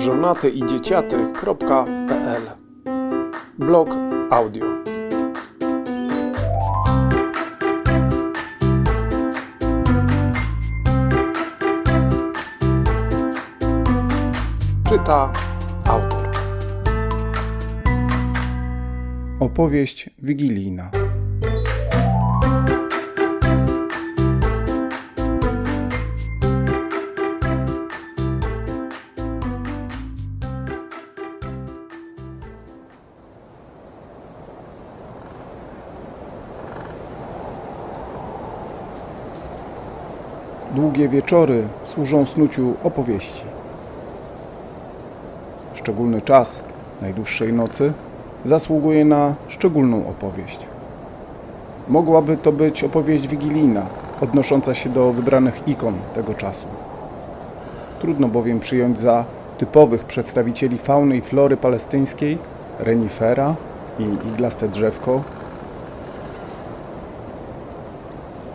żonaty i dzieciaty.pl Blog audio. Czyta autor. Opowieść wigilijna. Długie wieczory służą snuciu opowieści. Szczególny czas najdłuższej nocy zasługuje na szczególną opowieść. Mogłaby to być opowieść wigilijna, odnosząca się do wybranych ikon tego czasu. Trudno bowiem przyjąć za typowych przedstawicieli fauny i flory palestyńskiej renifera i iglaste drzewko.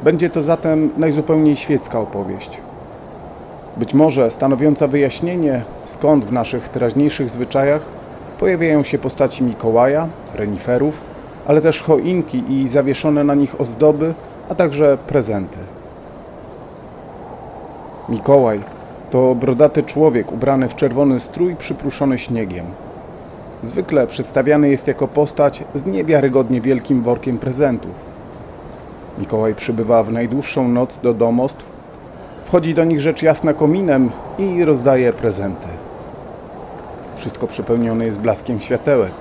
Będzie to zatem najzupełniej świecka opowieść. Być może stanowiąca wyjaśnienie, skąd w naszych teraźniejszych zwyczajach pojawiają się postaci Mikołaja, reniferów, ale też choinki i zawieszone na nich ozdoby, a także prezenty. Mikołaj to brodaty człowiek ubrany w czerwony strój przypruszony śniegiem. Zwykle przedstawiany jest jako postać z niewiarygodnie wielkim workiem prezentów. Mikołaj przybywa w najdłuższą noc do domostw, wchodzi do nich rzecz jasna kominem i rozdaje prezenty. Wszystko przepełnione jest blaskiem światełek.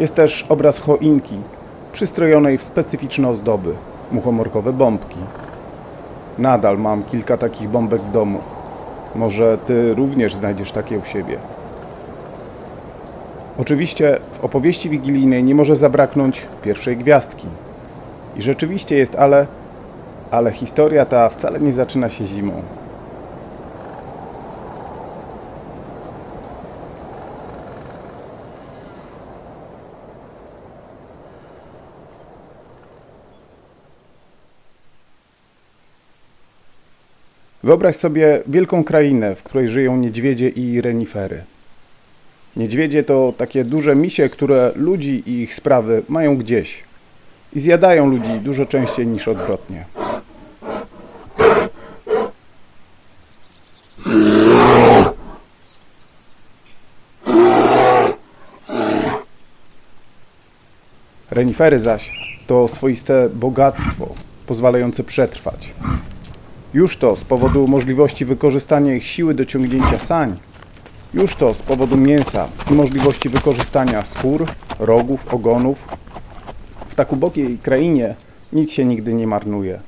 Jest też obraz choinki, przystrojonej w specyficzne ozdoby, muchomorkowe bombki. Nadal mam kilka takich bombek w domu. Może ty również znajdziesz takie u siebie. Oczywiście w opowieści wigilijnej nie może zabraknąć pierwszej gwiazdki. I rzeczywiście jest, ale ale historia ta wcale nie zaczyna się zimą. Wyobraź sobie wielką krainę, w której żyją niedźwiedzie i renifery. Niedźwiedzie to takie duże misie, które ludzi i ich sprawy mają gdzieś i zjadają ludzi dużo częściej niż odwrotnie. Renifery zaś to swoiste bogactwo pozwalające przetrwać. Już to z powodu możliwości wykorzystania ich siły do ciągnięcia sań, już to z powodu mięsa i możliwości wykorzystania skór, rogów, ogonów. W tak ubogiej krainie nic się nigdy nie marnuje.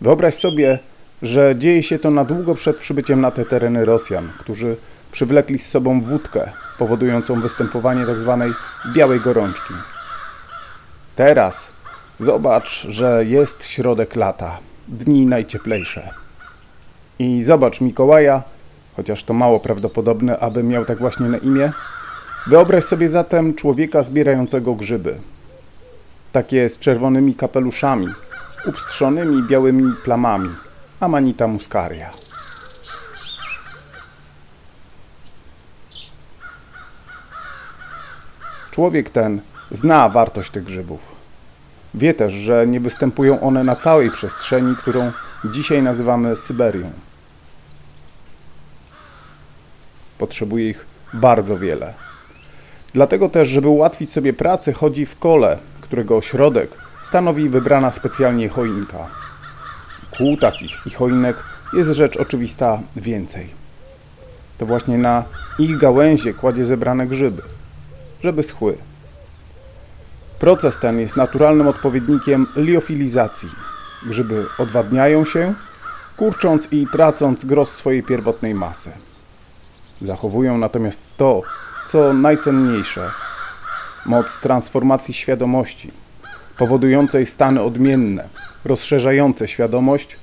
Wyobraź sobie, że dzieje się to na długo przed przybyciem na te tereny Rosjan, którzy przywlekli z sobą wódkę, powodującą występowanie tzw. Tak białej gorączki. Teraz zobacz, że jest środek lata, dni najcieplejsze. I zobacz Mikołaja, chociaż to mało prawdopodobne, aby miał tak właśnie na imię. Wyobraź sobie zatem człowieka zbierającego grzyby. Takie z czerwonymi kapeluszami, upstrzonymi białymi plamami, Amanita muscaria. Człowiek ten zna wartość tych grzybów. Wie też, że nie występują one na całej przestrzeni, którą dzisiaj nazywamy Syberią. Potrzebuje ich bardzo wiele. Dlatego też, żeby ułatwić sobie pracę, chodzi w kole, którego ośrodek stanowi wybrana specjalnie choinka. Kół takich i choinek jest rzecz oczywista więcej. To właśnie na ich gałęzie kładzie zebrane grzyby żeby schły. Proces ten jest naturalnym odpowiednikiem liofilizacji. Grzyby odwadniają się, kurcząc i tracąc gros swojej pierwotnej masy. Zachowują natomiast to, co najcenniejsze moc transformacji świadomości, powodującej stany odmienne, rozszerzające świadomość,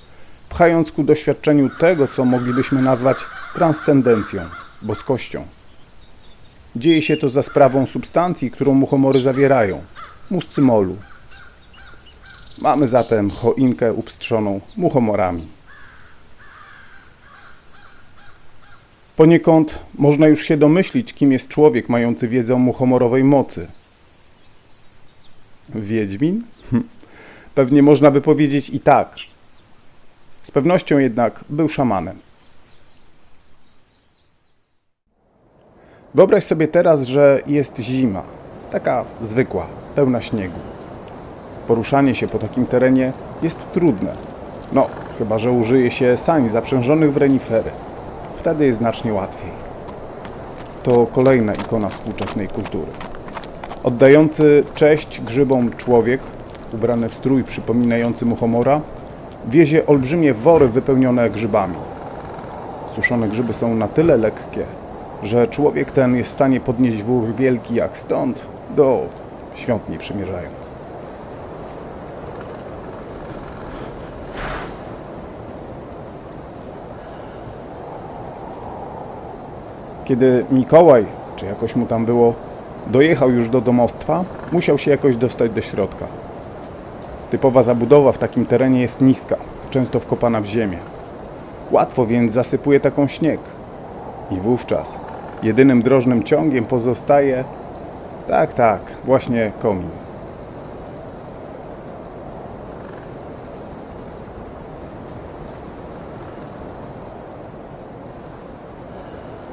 pchając ku doświadczeniu tego, co moglibyśmy nazwać transcendencją, boskością. Dzieje się to za sprawą substancji, którą muchomory zawierają muscymolu. Mamy zatem choinkę upstrzoną muchomorami. Poniekąd można już się domyślić, kim jest człowiek mający wiedzę o muchomorowej mocy. Wiedźmin? Hm. Pewnie można by powiedzieć i tak. Z pewnością jednak był szamanem. Wyobraź sobie teraz, że jest zima, taka zwykła, pełna śniegu. Poruszanie się po takim terenie jest trudne. No, chyba że użyje się sani zaprzężonych w renifery. Wtedy jest znacznie łatwiej. To kolejna ikona współczesnej kultury. Oddający cześć grzybom człowiek, ubrany w strój przypominający muchomora, wiezie olbrzymie wory wypełnione grzybami. Suszone grzyby są na tyle lekkie, że człowiek ten jest w stanie podnieść wór wielki jak stąd do świątni przymierzając. Kiedy Mikołaj, czy jakoś mu tam było, dojechał już do domostwa, musiał się jakoś dostać do środka. Typowa zabudowa w takim terenie jest niska, często wkopana w ziemię. Łatwo więc zasypuje taką śnieg. I wówczas jedynym drożnym ciągiem pozostaje, tak, tak, właśnie komin.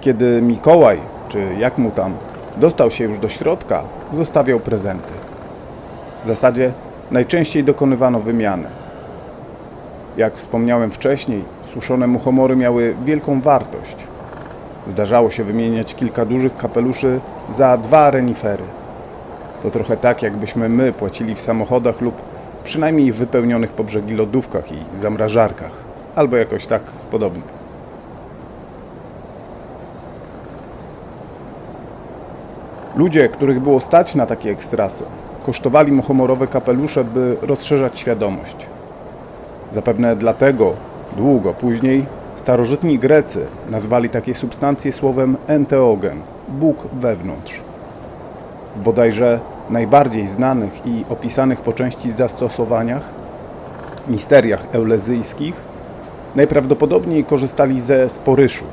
Kiedy Mikołaj, czy jak mu tam, dostał się już do środka, zostawiał prezenty. W zasadzie najczęściej dokonywano wymiany. Jak wspomniałem wcześniej, suszone muchomory miały wielką wartość. Zdarzało się wymieniać kilka dużych kapeluszy za dwa renifery. To trochę tak, jakbyśmy my płacili w samochodach lub przynajmniej w wypełnionych po brzegi lodówkach i zamrażarkach, albo jakoś tak podobnie. Ludzie, których było stać na takie ekstrasy, kosztowali muchomorowe kapelusze, by rozszerzać świadomość. Zapewne dlatego długo później starożytni Grecy nazwali takie substancje słowem enteogen, Bóg wewnątrz. W bodajże najbardziej znanych i opisanych po części zastosowaniach, misteriach eulezyjskich, najprawdopodobniej korzystali ze sporyszu.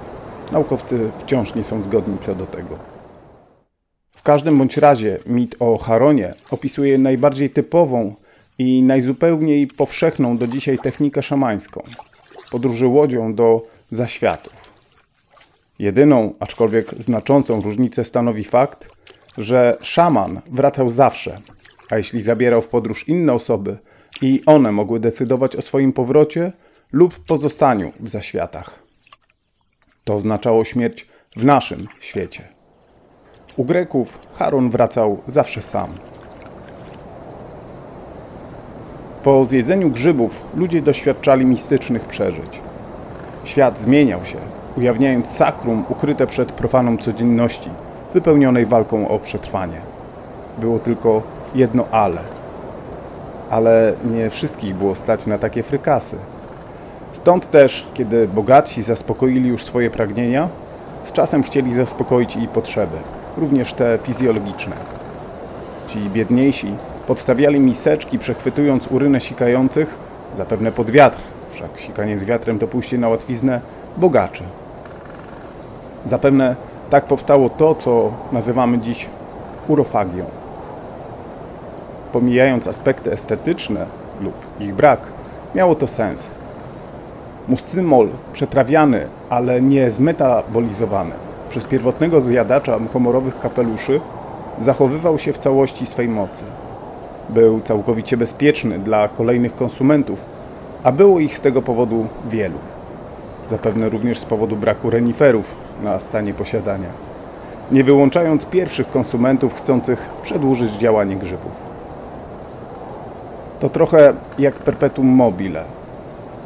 Naukowcy wciąż nie są zgodni co do tego. W każdym bądź razie mit o Charonie opisuje najbardziej typową i najzupełniej powszechną do dzisiaj technikę szamańską podróży łodzią do zaświatów. Jedyną, aczkolwiek znaczącą różnicę stanowi fakt, że szaman wracał zawsze, a jeśli zabierał w podróż inne osoby i one mogły decydować o swoim powrocie lub pozostaniu w zaświatach. To oznaczało śmierć w naszym świecie. U Greków Charon wracał zawsze sam. Po zjedzeniu grzybów ludzie doświadczali mistycznych przeżyć. Świat zmieniał się, ujawniając sakrum ukryte przed profaną codzienności, wypełnionej walką o przetrwanie. Było tylko jedno ale. Ale nie wszystkich było stać na takie frykasy. Stąd też, kiedy bogatsi zaspokoili już swoje pragnienia, z czasem chcieli zaspokoić i potrzeby również te fizjologiczne. Ci biedniejsi podstawiali miseczki, przechwytując urynę sikających, zapewne pod wiatr, wszak sikanie z wiatrem to pójście na łatwiznę bogaczy. Zapewne tak powstało to, co nazywamy dziś urofagią. Pomijając aspekty estetyczne lub ich brak, miało to sens. Muscymol przetrawiany, ale nie zmetabolizowany, przez pierwotnego zjadacza muchomorowych kapeluszy zachowywał się w całości swej mocy. Był całkowicie bezpieczny dla kolejnych konsumentów, a było ich z tego powodu wielu. Zapewne również z powodu braku reniferów na stanie posiadania, nie wyłączając pierwszych konsumentów chcących przedłużyć działanie grzybów. To trochę jak perpetuum mobile.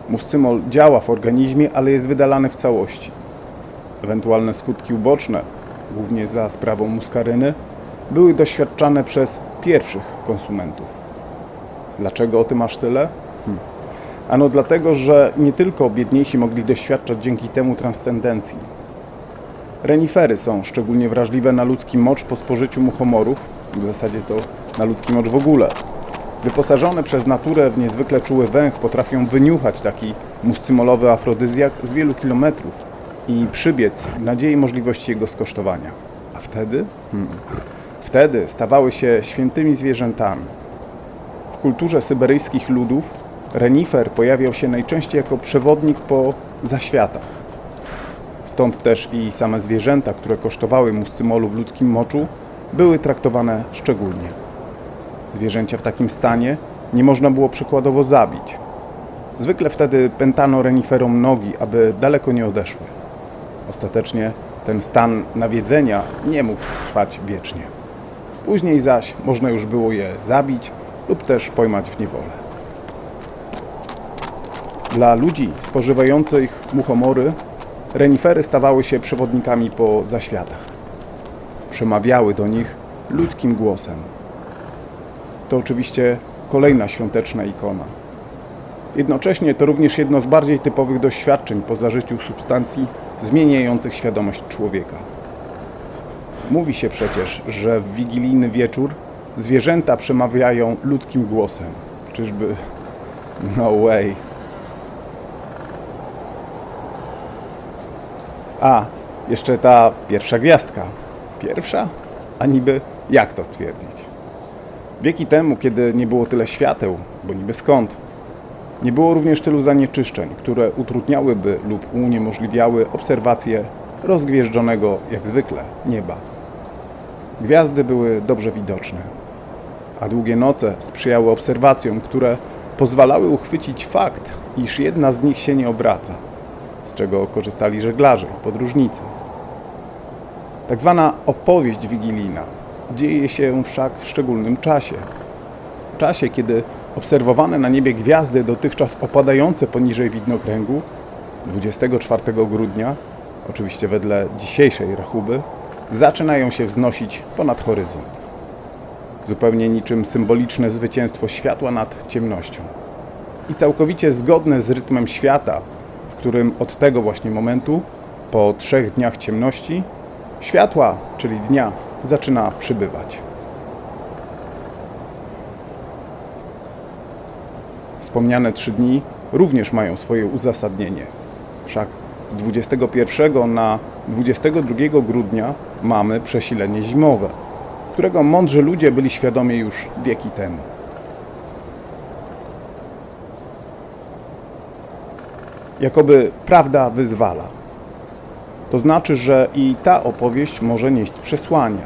Muscymol działa w organizmie, ale jest wydalany w całości. Ewentualne skutki uboczne, głównie za sprawą muskaryny, były doświadczane przez pierwszych konsumentów. Dlaczego o tym aż tyle? Hmm. Ano dlatego, że nie tylko biedniejsi mogli doświadczać dzięki temu transcendencji. Renifery są szczególnie wrażliwe na ludzki mocz po spożyciu muchomorów, w zasadzie to na ludzki mocz w ogóle. Wyposażone przez naturę w niezwykle czuły węch potrafią wyniuchać taki muscymolowy afrodyzjak z wielu kilometrów i przybiec nadziei możliwości jego skosztowania. A wtedy? Hmm. Wtedy stawały się świętymi zwierzętami. W kulturze syberyjskich ludów renifer pojawiał się najczęściej jako przewodnik po zaświatach. Stąd też i same zwierzęta, które kosztowały muscymolu w ludzkim moczu, były traktowane szczególnie. Zwierzęcia w takim stanie nie można było przykładowo zabić. Zwykle wtedy pętano reniferom nogi, aby daleko nie odeszły. Ostatecznie ten stan nawiedzenia nie mógł trwać wiecznie. Później zaś można już było je zabić lub też pojmać w niewolę. Dla ludzi spożywających muchomory renifery stawały się przewodnikami po zaświatach. Przemawiały do nich ludzkim głosem. To oczywiście kolejna świąteczna ikona. Jednocześnie to również jedno z bardziej typowych doświadczeń po zażyciu substancji zmieniających świadomość człowieka. Mówi się przecież, że w wigilijny wieczór zwierzęta przemawiają ludzkim głosem. Czyżby? No way. A, jeszcze ta pierwsza gwiazdka. Pierwsza? A niby jak to stwierdzić? Wieki temu, kiedy nie było tyle świateł, bo niby skąd, nie było również tylu zanieczyszczeń, które utrudniałyby lub uniemożliwiały obserwację rozgwieżdżonego, jak zwykle, nieba. Gwiazdy były dobrze widoczne, a długie noce sprzyjały obserwacjom, które pozwalały uchwycić fakt, iż jedna z nich się nie obraca, z czego korzystali żeglarze podróżnicy. Tak zwana opowieść wigilijna dzieje się wszak w szczególnym czasie. Czasie, kiedy obserwowane na niebie gwiazdy dotychczas opadające poniżej widnokręgu 24 grudnia, oczywiście wedle dzisiejszej rachuby, zaczynają się wznosić ponad horyzont. Zupełnie niczym symboliczne zwycięstwo światła nad ciemnością. I całkowicie zgodne z rytmem świata, w którym od tego właśnie momentu, po trzech dniach ciemności, światła, czyli dnia, zaczyna przybywać. Wspomniane trzy dni również mają swoje uzasadnienie. Wszak z 21 na 22 grudnia mamy przesilenie zimowe, którego mądrzy ludzie byli świadomi już wieki temu. Jakoby prawda wyzwala. To znaczy, że i ta opowieść może nieść przesłanie.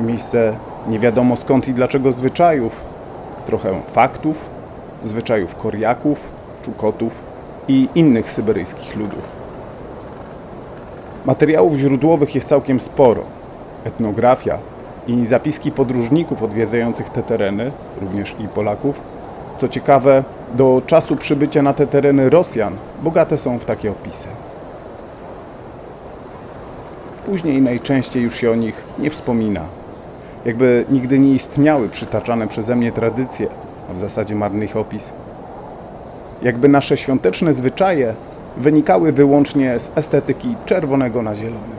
Miejsce nie wiadomo skąd i dlaczego zwyczajów, trochę faktów, zwyczajów Koriaków, Czukotów i innych syberyjskich ludów. Materiałów źródłowych jest całkiem sporo. Etnografia i zapiski podróżników odwiedzających te tereny, również i Polaków, co ciekawe, do czasu przybycia na te tereny Rosjan bogate są w takie opisy. Później najczęściej już się o nich nie wspomina. Jakby nigdy nie istniały przytaczane przeze mnie tradycje, a w zasadzie marny ich opis. Jakby nasze świąteczne zwyczaje wynikały wyłącznie z estetyki czerwonego na zielonym.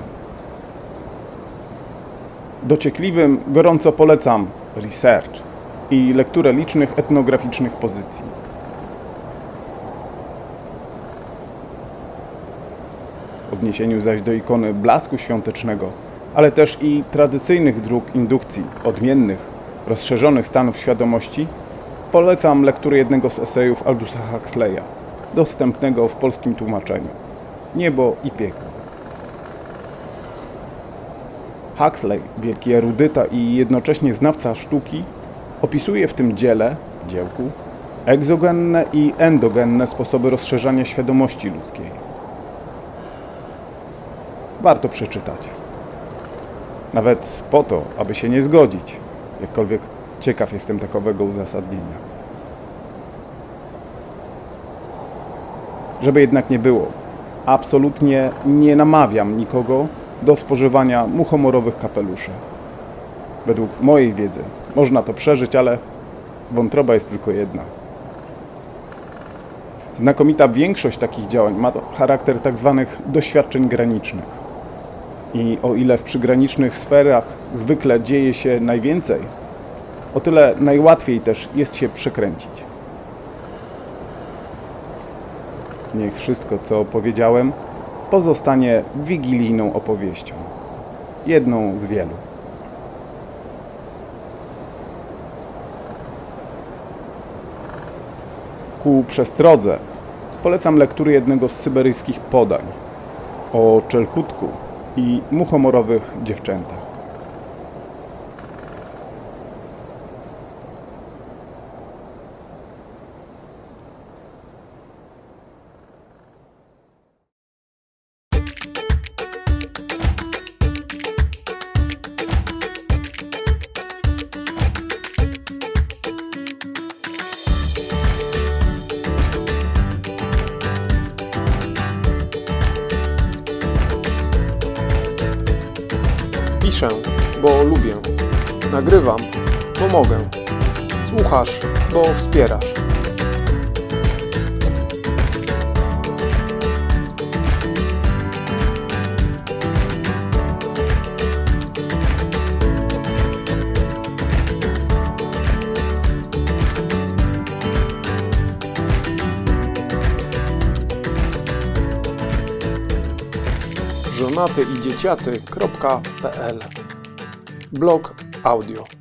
Dociekliwym gorąco polecam research i lekturę licznych etnograficznych pozycji. W odniesieniu zaś do ikony blasku świątecznego, ale też i tradycyjnych dróg indukcji, odmiennych, rozszerzonych stanów świadomości, polecam lekturę jednego z esejów Aldusa Huxleya, dostępnego w polskim tłumaczeniu. Niebo i piekło. Huxley, wielki erudyta i jednocześnie znawca sztuki, opisuje w tym dziele, dziełku, egzogenne i endogenne sposoby rozszerzania świadomości ludzkiej. Warto przeczytać. Nawet po to, aby się nie zgodzić, jakkolwiek ciekaw jestem takowego uzasadnienia. Żeby jednak nie było, absolutnie nie namawiam nikogo do spożywania muchomorowych kapeluszy. Według mojej wiedzy można to przeżyć, ale wątroba jest tylko jedna. Znakomita większość takich działań ma charakter tak zwanych doświadczeń granicznych. I o ile w przygranicznych sferach zwykle dzieje się najwięcej, o tyle najłatwiej też jest się przekręcić. Niech wszystko, co powiedziałem, pozostanie wigilijną opowieścią. Jedną z wielu. Ku przestrodze polecam lektury jednego z syberyjskich podań o Czelkutku i muchomorowych dziewczętach. Mogę. Słuchasz, bo wspierasz. żonaty i dzieciaty.pl Blog audio